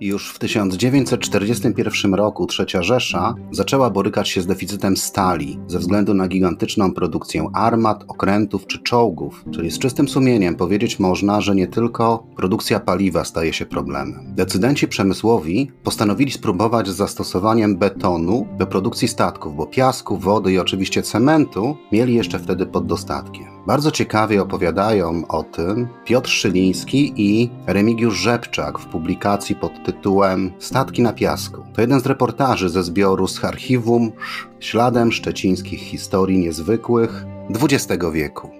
Już w 1941 roku III Rzesza zaczęła borykać się z deficytem stali ze względu na gigantyczną produkcję armat, okrętów czy czołgów, czyli z czystym sumieniem powiedzieć można, że nie tylko produkcja paliwa staje się problemem. Decydenci przemysłowi postanowili spróbować z zastosowaniem betonu do produkcji statków, bo piasku, wody i oczywiście cementu mieli jeszcze wtedy pod dostatkiem. Bardzo ciekawie opowiadają o tym Piotr Szyliński i Remigiusz Rzepczak w publikacji pod tytułem Statki na piasku. To jeden z reportaży ze zbioru z archiwum Śladem szczecińskich historii niezwykłych XX wieku.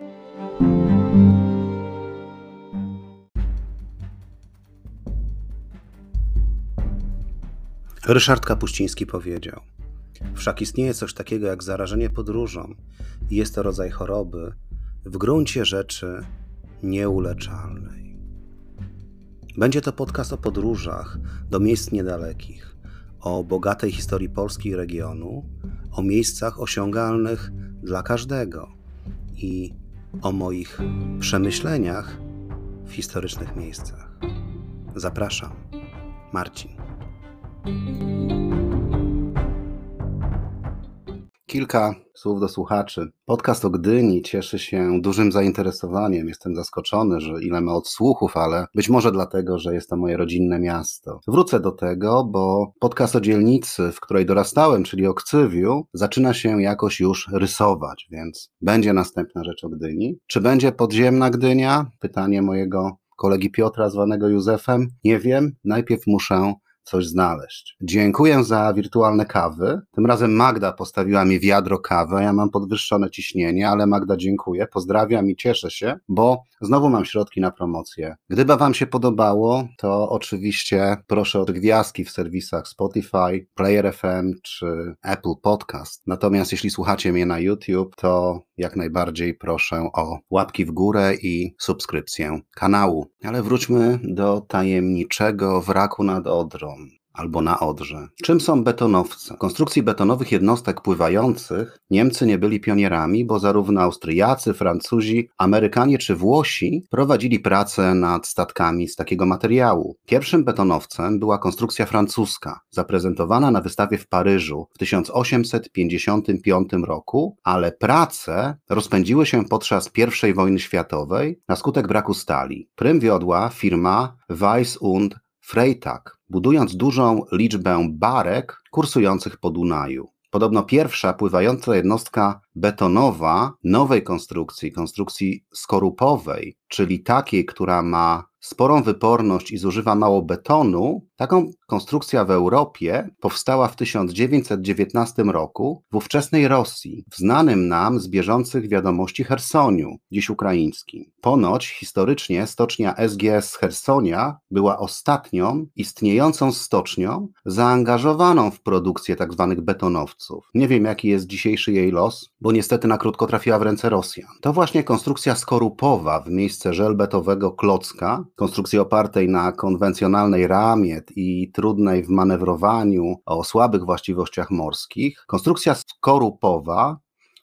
Ryszard Kapuściński powiedział: Wszak istnieje coś takiego jak zarażenie podróżą i jest to rodzaj choroby, w gruncie rzeczy nieuleczalnej. Będzie to podcast o podróżach do miejsc niedalekich, o bogatej historii Polski i regionu, o miejscach osiągalnych dla każdego i o moich przemyśleniach w historycznych miejscach. Zapraszam, Marcin. Kilka słów do słuchaczy. Podcast o Gdyni cieszy się dużym zainteresowaniem. Jestem zaskoczony, że ile ma odsłuchów, ale być może dlatego, że jest to moje rodzinne miasto. Wrócę do tego, bo podcast o dzielnicy, w której dorastałem, czyli o Kcywiu, zaczyna się jakoś już rysować, więc będzie następna rzecz o Gdyni. Czy będzie podziemna Gdynia? Pytanie mojego kolegi Piotra, zwanego Józefem. Nie wiem. Najpierw muszę coś znaleźć. Dziękuję za wirtualne kawy. Tym razem Magda postawiła mi wiadro kawy. Ja mam podwyższone ciśnienie, ale Magda dziękuję. Pozdrawiam i cieszę się, bo znowu mam środki na promocję. Gdyby Wam się podobało, to oczywiście proszę o gwiazdki w serwisach Spotify, Player FM czy Apple Podcast. Natomiast jeśli słuchacie mnie na YouTube, to jak najbardziej proszę o łapki w górę i subskrypcję kanału. Ale wróćmy do tajemniczego wraku nad Odrą albo na Odrze. Czym są betonowce? W konstrukcji betonowych jednostek pływających Niemcy nie byli pionierami, bo zarówno Austriacy, Francuzi, Amerykanie czy Włosi prowadzili pracę nad statkami z takiego materiału. Pierwszym betonowcem była konstrukcja francuska, zaprezentowana na wystawie w Paryżu w 1855 roku, ale prace rozpędziły się podczas I wojny światowej na skutek braku stali. Prym wiodła firma Weiss und Freytag, budując dużą liczbę barek kursujących po Dunaju. Podobno pierwsza pływająca jednostka betonowa nowej konstrukcji, konstrukcji skorupowej, czyli takiej, która ma sporą wyporność i zużywa mało betonu, taką konstrukcja w Europie powstała w 1919 roku w ówczesnej Rosji, w znanym nam z bieżących wiadomości Hersoniu, dziś ukraińskim. Ponoć historycznie stocznia SGS Hersonia była ostatnią istniejącą stocznią zaangażowaną w produkcję tzw. Tak betonowców. Nie wiem jaki jest dzisiejszy jej los, bo niestety na krótko trafiła w ręce Rosjan. To właśnie konstrukcja skorupowa w miejsce żelbetowego klocka, konstrukcji opartej na konwencjonalnej ramie i trudnej w manewrowaniu o słabych właściwościach morskich, konstrukcja skorupowa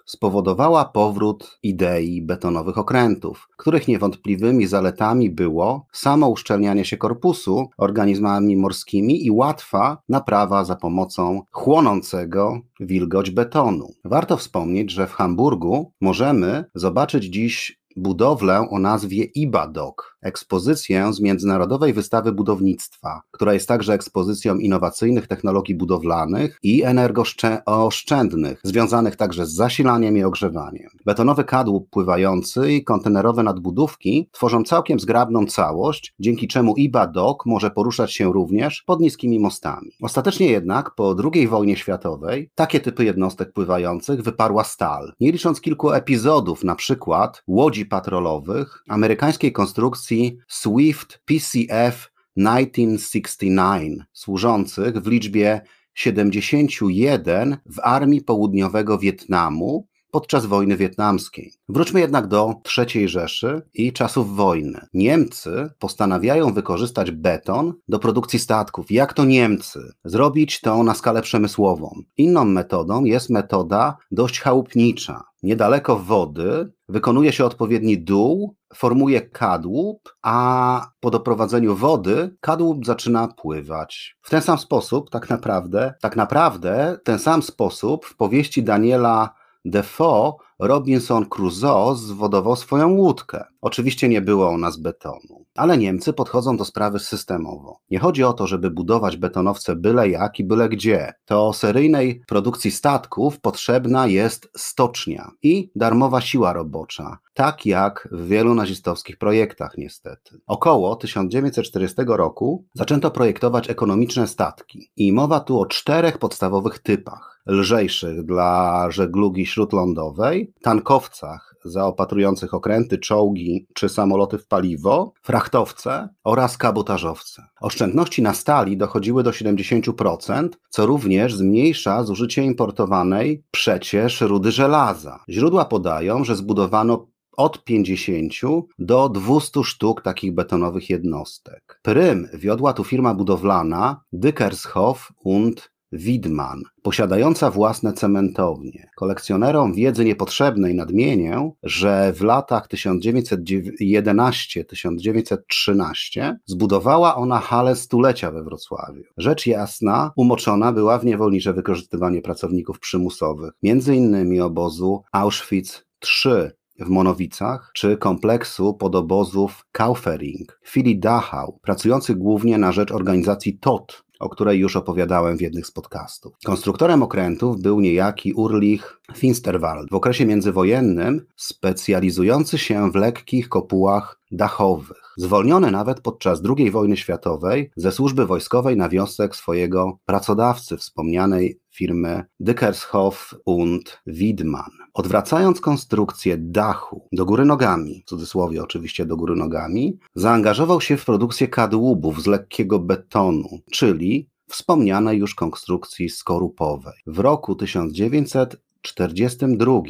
spowodowała powrót idei betonowych okrętów, których niewątpliwymi zaletami było samo uszczelnianie się korpusu organizmami morskimi i łatwa naprawa za pomocą chłonącego wilgoć betonu. Warto wspomnieć, że w Hamburgu możemy zobaczyć dziś budowlę o nazwie IBADOK, ekspozycję z Międzynarodowej Wystawy Budownictwa, która jest także ekspozycją innowacyjnych technologii budowlanych i energooszczędnych, związanych także z zasilaniem i ogrzewaniem. Betonowy kadłub pływający i kontenerowe nadbudówki tworzą całkiem zgrabną całość, dzięki czemu IBADOK może poruszać się również pod niskimi mostami. Ostatecznie jednak po II wojnie światowej takie typy jednostek pływających wyparła stal. Nie licząc kilku epizodów, na przykład łodzi patrolowych amerykańskiej konstrukcji Swift PCF 1969, służących w liczbie 71 w armii południowego Wietnamu podczas wojny wietnamskiej. Wróćmy jednak do III Rzeszy i czasów wojny. Niemcy postanawiają wykorzystać beton do produkcji statków. Jak to Niemcy? Zrobić to na skalę przemysłową. Inną metodą jest metoda dość chałupnicza. niedaleko wody, wykonuje się odpowiedni dół, formuje kadłub, a po doprowadzeniu wody kadłub zaczyna pływać. W ten sam sposób, tak naprawdę, tak naprawdę, ten sam sposób w powieści Daniela Defoe Robinson Crusoe zwodował swoją łódkę. Oczywiście nie było ona z betonu. Ale Niemcy podchodzą do sprawy systemowo. Nie chodzi o to, żeby budować betonowce byle jak i byle gdzie. To seryjnej produkcji statków potrzebna jest stocznia i darmowa siła robocza, tak jak w wielu nazistowskich projektach niestety. Około 1940 roku zaczęto projektować ekonomiczne statki i mowa tu o czterech podstawowych typach. Lżejszych dla żeglugi śródlądowej, tankowcach zaopatrujących okręty, czołgi czy samoloty w paliwo, frachtowce oraz kabotażowce. Oszczędności na stali dochodziły do 70%, co również zmniejsza zużycie importowanej przecież rudy żelaza. Źródła podają, że zbudowano od 50 do 200 sztuk takich betonowych jednostek. Prym wiodła tu firma budowlana Dickershoff und Widman, posiadająca własne cementownie. Kolekcjonerom wiedzy niepotrzebnej nadmienię, że w latach 1911-1913 zbudowała ona halę stulecia we Wrocławiu. Rzecz jasna, umoczona była w niewolnicze wykorzystywanie pracowników przymusowych, między innymi obozu Auschwitz III w Monowicach, czy kompleksu podobozów Kaufering, filii Dachau, pracujących głównie na rzecz organizacji TOT, o której już opowiadałem w jednych z podcastów. Konstruktorem okrętów był niejaki Urlich Finsterwald, w okresie międzywojennym specjalizujący się w lekkich kopułach dachowych. Zwolniony nawet podczas II wojny światowej ze służby wojskowej na wniosek swojego pracodawcy, wspomnianej firmy Dickershoff und Widman. Odwracając konstrukcję dachu do góry nogami, w cudzysłowie oczywiście do góry nogami, zaangażował się w produkcję kadłubów z lekkiego betonu, czyli wspomnianej już konstrukcji skorupowej. W roku 1900 1942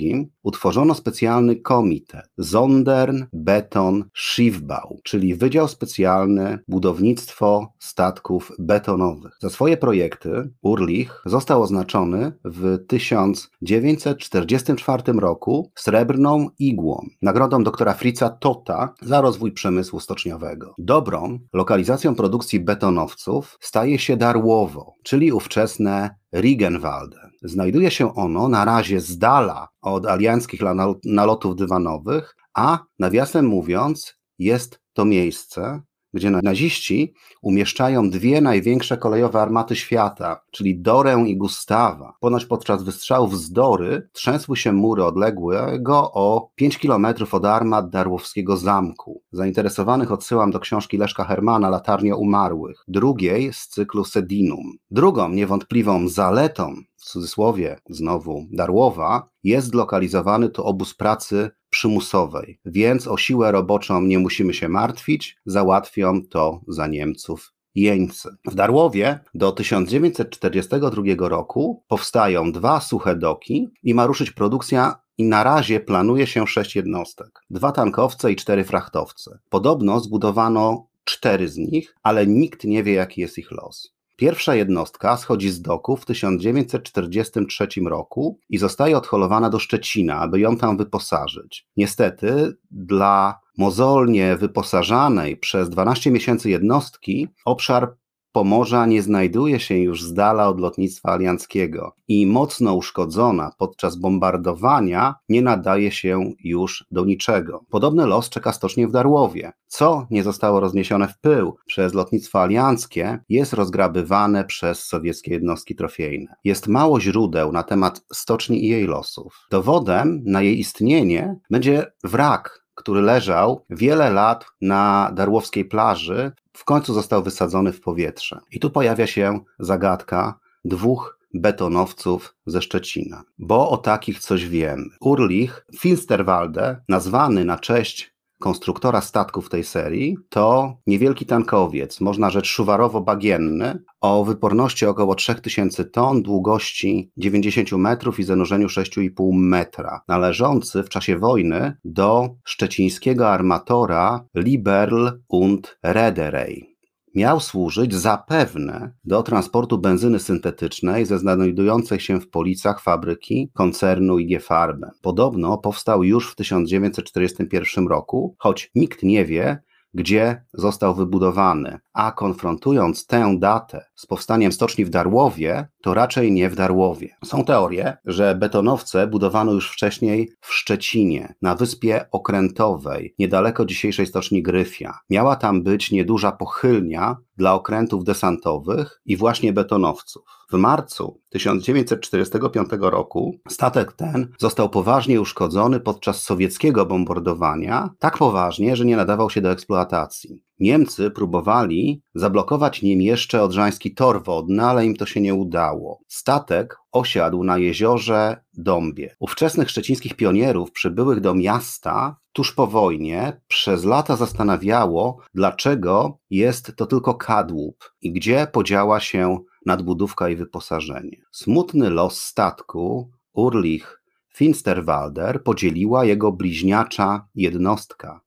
utworzono specjalny komitet Sondern Beton Schiffbau, czyli Wydział Specjalny Budownictwo Statków Betonowych. Za swoje projekty Urlich został oznaczony w 1944 roku srebrną igłą, nagrodą doktora Fritza Tota za rozwój przemysłu stoczniowego. Dobrą lokalizacją produkcji betonowców staje się Darłowo, czyli ówczesne Riegenwalde. Znajduje się ono na razie z dala od alianckich nalotów dywanowych, a nawiasem mówiąc, jest to miejsce, gdzie naziści umieszczają dwie największe kolejowe armaty świata, czyli Dorę i Gustawa. Ponoć podczas wystrzałów z Dory trzęsły się mury odległego o 5 kilometrów od armat Darłowskiego Zamku. Zainteresowanych odsyłam do książki Leszka Hermana Latarnia Umarłych, drugiej z cyklu Sedinum. Drugą niewątpliwą zaletą w cudzysłowie znowu Darłowa, jest zlokalizowany to obóz pracy przymusowej, więc o siłę roboczą nie musimy się martwić, załatwią to za Niemców jeńcy. W Darłowie do 1942 roku powstają dwa suche doki i ma ruszyć produkcja i na razie planuje się sześć jednostek. Dwa tankowce i cztery frachtowce. Podobno zbudowano cztery z nich, ale nikt nie wie jaki jest ich los. Pierwsza jednostka schodzi z doku w 1943 roku i zostaje odholowana do Szczecina, aby ją tam wyposażyć. Niestety, dla mozolnie wyposażanej przez 12 miesięcy jednostki obszar Pomorza nie znajduje się już z dala od lotnictwa alianckiego i mocno uszkodzona podczas bombardowania nie nadaje się już do niczego. Podobny los czeka stocznie w Darłowie. Co nie zostało rozniesione w pył przez lotnictwo alianckie, jest rozgrabywane przez sowieckie jednostki trofejne. Jest mało źródeł na temat stoczni i jej losów. Dowodem na jej istnienie będzie wrak który leżał wiele lat na darłowskiej plaży w końcu został wysadzony w powietrze. I tu pojawia się zagadka dwóch betonowców ze Szczecina, bo o takich coś wiemy. Urlich Finsterwalde, nazwany na cześć konstruktora statków tej serii, to niewielki tankowiec, można rzec szuwarowo-bagienny, o wyporności około 3000 ton, długości 90 metrów i zanurzeniu 6,5 metra, należący w czasie wojny do szczecińskiego armatora Liberl und Reederei. Miał służyć zapewne do transportu benzyny syntetycznej ze znajdującej się w Policach fabryki koncernu IG Farben. Podobno powstał już w 1941 roku, choć nikt nie wie, gdzie został wybudowany, a konfrontując tę datę z powstaniem stoczni w Darłowie, to raczej nie w Darłowie. Są teorie, że betonowce budowano już wcześniej w Szczecinie, na wyspie Okrętowej, niedaleko dzisiejszej stoczni Gryfia. Miała tam być nieduża pochylnia dla okrętów desantowych i właśnie betonowców. W marcu 1945 roku statek ten został poważnie uszkodzony podczas sowieckiego bombardowania, tak poważnie, że nie nadawał się do eksploatacji. Niemcy próbowali zablokować nim jeszcze odrzański tor wodny, ale im to się nie udało. Statek osiadł na jeziorze Dąbie. Ówczesnych szczecińskich pionierów przybyłych do miasta tuż po wojnie przez lata zastanawiało, dlaczego jest to tylko kadłub i gdzie podziała się nadbudówka i wyposażenie. Smutny los statku Urlich Finsterwalder podzieliła jego bliźniacza jednostka.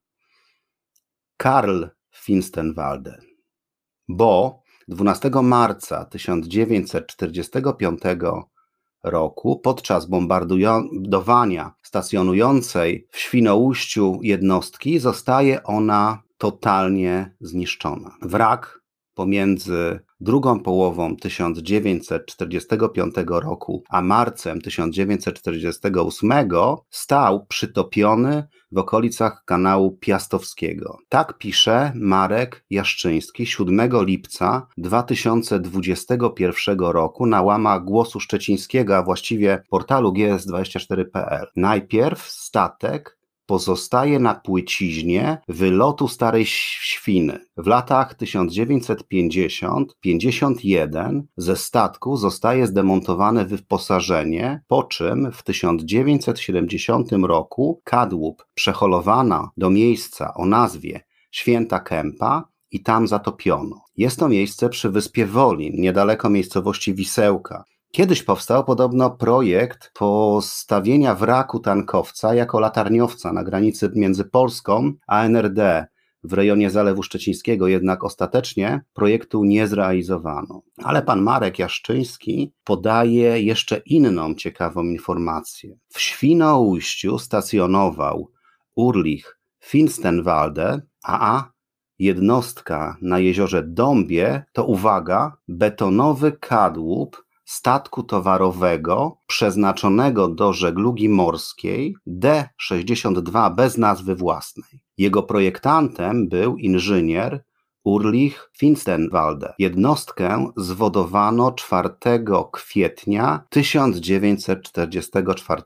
Karl Finsterwalder, bo 12 marca 1945 roku podczas bombardowania stacjonującej w Świnoujściu jednostki zostaje ona totalnie zniszczona. Wrak pomiędzy drugą połową 1945 roku a marcem 1948 stał przytopiony w okolicach kanału Piastowskiego. Tak pisze Marek Jaszczyński 7 lipca 2021 roku na łamach Głosu Szczecińskiego, a właściwie portalu gs24.pl. Najpierw statek pozostaje na płyciźnie wylotu Starej Świny. W latach 1950-51 ze statku zostaje zdemontowane wyposażenie, po czym w 1970 roku kadłub przeholowano do miejsca o nazwie Święta Kępa i tam zatopiono. Jest to miejsce przy wyspie Wolin, niedaleko miejscowości Wisełka. Kiedyś powstał podobno projekt postawienia wraku tankowca jako latarniowca na granicy między Polską a NRD w rejonie Zalewu Szczecińskiego, jednak ostatecznie projektu nie zrealizowano. Ale pan Marek Jaszczyński podaje jeszcze inną ciekawą informację. W Świnoujściu stacjonował Urlich Finstenwalde, a jednostka na jeziorze Dąbie to uwaga, betonowy kadłub statku towarowego przeznaczonego do żeglugi morskiej D-62 bez nazwy własnej. Jego projektantem był inżynier Urlich Finstenwalde. Jednostkę zwodowano 4 kwietnia 1944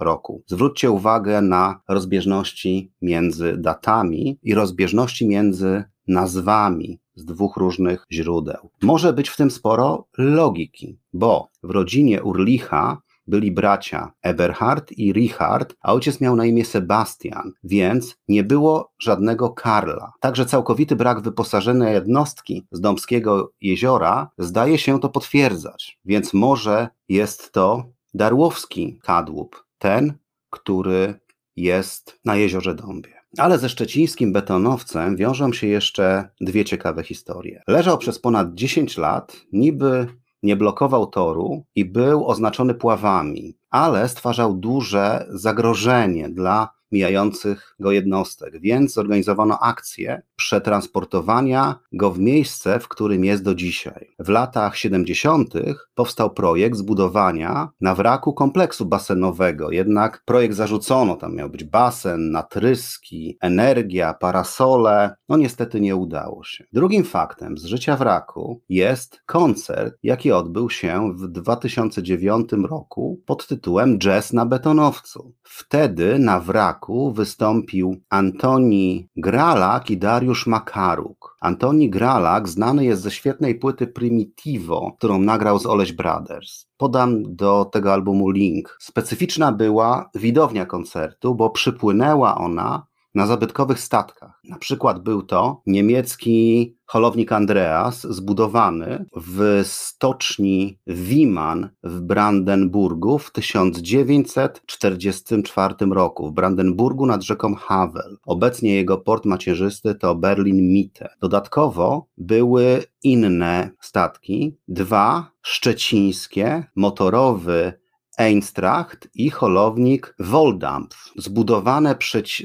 roku. Zwróćcie uwagę na rozbieżności między datami i rozbieżności między nazwami z dwóch różnych źródeł. Może być w tym sporo logiki, bo w rodzinie Urlicha byli bracia Eberhard i Richard, a ojciec miał na imię Sebastian, więc nie było żadnego Karla. Także całkowity brak wyposażenia jednostki z Dąbskiego Jeziora zdaje się to potwierdzać, więc może jest to Darłowski kadłub, ten, który jest na jeziorze Dąbie. Ale ze szczecińskim betonowcem wiążą się jeszcze dwie ciekawe historie. Leżał przez ponad 10 lat, niby nie blokował toru i był oznaczony pławami, ale stwarzał duże zagrożenie dla mijających go jednostek, więc zorganizowano akcję przetransportowania go w miejsce, w którym jest do dzisiaj. W latach 70. powstał projekt zbudowania na wraku kompleksu basenowego, jednak projekt zarzucono, tam miał być basen, natryski, energia, parasole, no niestety nie udało się. Drugim faktem z życia wraku jest koncert, jaki odbył się w 2009 roku pod tytułem Jazz na betonowcu. Wtedy na wraku wystąpił Antoni Gralak i Dariusz Makaruk. Antoni Gralak znany jest ze świetnej płyty Primitivo, którą nagrał z Oleś Brothers. Podam do tego albumu link. Specyficzna była widownia koncertu, bo przypłynęła ona na zabytkowych statkach. Na przykład był to niemiecki holownik Andreas, zbudowany w stoczni Wiman w Brandenburgu w 1944 roku, w Brandenburgu nad rzeką Havel. Obecnie jego port macierzysty to Berlin Mitte. Dodatkowo były inne statki, dwa szczecińskie, motorowy Eintracht i holownik Woldampf, zbudowane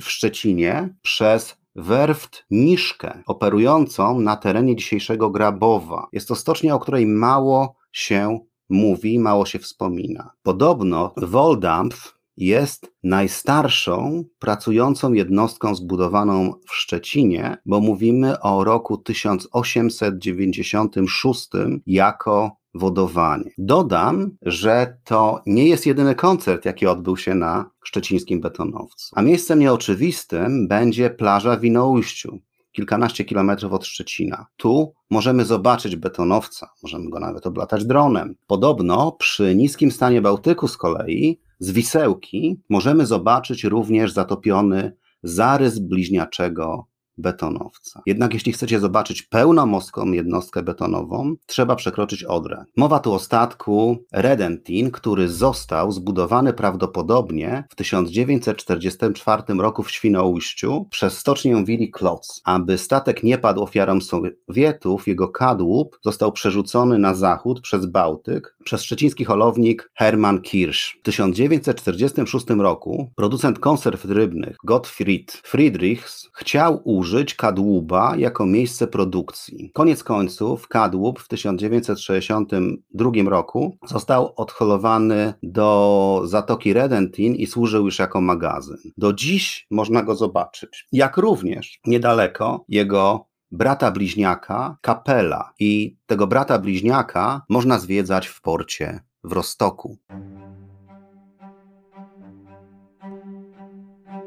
w Szczecinie przez werft Niszkę, operującą na terenie dzisiejszego Grabowa. Jest to stocznia, o której mało się mówi, mało się wspomina. Podobno Woldampf jest najstarszą pracującą jednostką zbudowaną w Szczecinie, bo mówimy o roku 1896 jako wodowanie. Dodam, że to nie jest jedyny koncert, jaki odbył się na szczecińskim betonowcu. A miejscem nieoczywistym będzie plaża w Winoujściu, kilkanaście kilometrów od Szczecina. Tu możemy zobaczyć betonowca, możemy go nawet oblatać dronem. Podobno przy niskim stanie Bałtyku z kolei, z Wisełki, możemy zobaczyć również zatopiony zarys bliźniaczego betonowca. Jednak jeśli chcecie zobaczyć pełnomostką jednostkę betonową, trzeba przekroczyć Odrę. Mowa tu o statku Redentin, który został zbudowany prawdopodobnie w 1944 roku w Świnoujściu przez stocznię Willi Klotz. Aby statek nie padł ofiarą Sowietów, jego kadłub został przerzucony na zachód przez Bałtyk przez szczeciński holownik Hermann Kirsch. W 1946 roku producent konserw rybnych Gottfried Friedrichs chciał użyć użyć kadłuba jako miejsce produkcji. Koniec końców kadłub w 1962 roku został odholowany do Zatoki Redentin i służył już jako magazyn. Do dziś można go zobaczyć. Jak również niedaleko jego brata bliźniaka Kapela i tego brata bliźniaka można zwiedzać w porcie w Rostoku.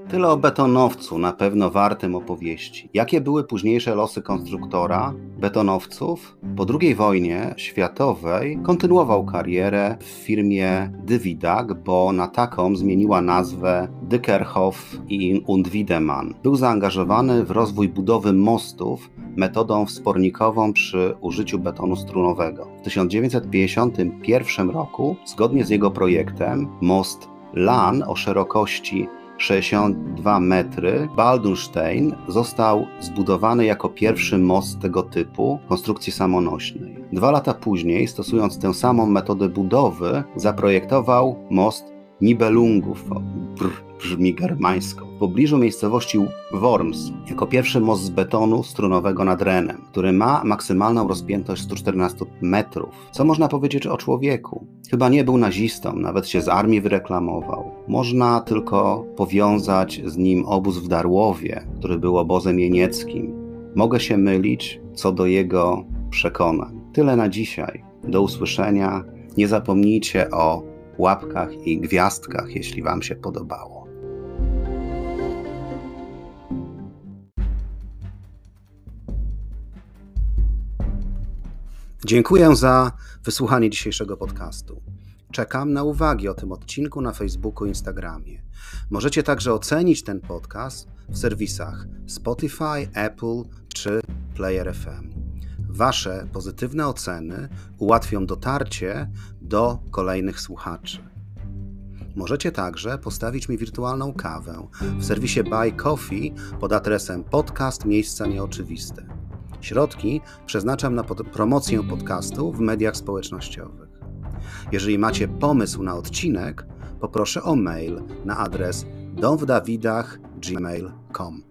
Tyle o betonowcu, na pewno wartym opowieści. Jakie były późniejsze losy konstruktora, betonowców? Po II wojnie światowej kontynuował karierę w firmie Dywidak, bo na taką zmieniła nazwę Dickerhoff i und Wiedemann. Był zaangażowany w rozwój budowy mostów metodą wspornikową przy użyciu betonu strunowego. W 1951 roku, zgodnie z jego projektem, most LAN o szerokości 62 metry, Baldurstein został zbudowany jako pierwszy most tego typu konstrukcji samonośnej. Dwa lata później, stosując tę samą metodę budowy, zaprojektował most Nibelungów. Brr brzmi germańsko. W pobliżu miejscowości Worms, jako pierwszy most z betonu strunowego nad Renem, który ma maksymalną rozpiętość 114 metrów. Co można powiedzieć o człowieku? Chyba nie był nazistą, nawet się z armii wyreklamował. Można tylko powiązać z nim obóz w Darłowie, który był obozem jenieckim. Mogę się mylić co do jego przekonań. Tyle na dzisiaj. Do usłyszenia. Nie zapomnijcie o łapkach i gwiazdkach, jeśli Wam się podobało. Dziękuję za wysłuchanie dzisiejszego podcastu. Czekam na uwagi o tym odcinku na Facebooku i Instagramie. Możecie także ocenić ten podcast w serwisach Spotify, Apple czy Player FM. Wasze pozytywne oceny ułatwią dotarcie do kolejnych słuchaczy. Możecie także postawić mi wirtualną kawę w serwisie Buy Coffee pod adresem podcast Miejsca Nieoczywiste. Środki przeznaczam na pod promocję podcastu w mediach społecznościowych. Jeżeli macie pomysł na odcinek, poproszę o mail na adres domwdawidach.gmail.com.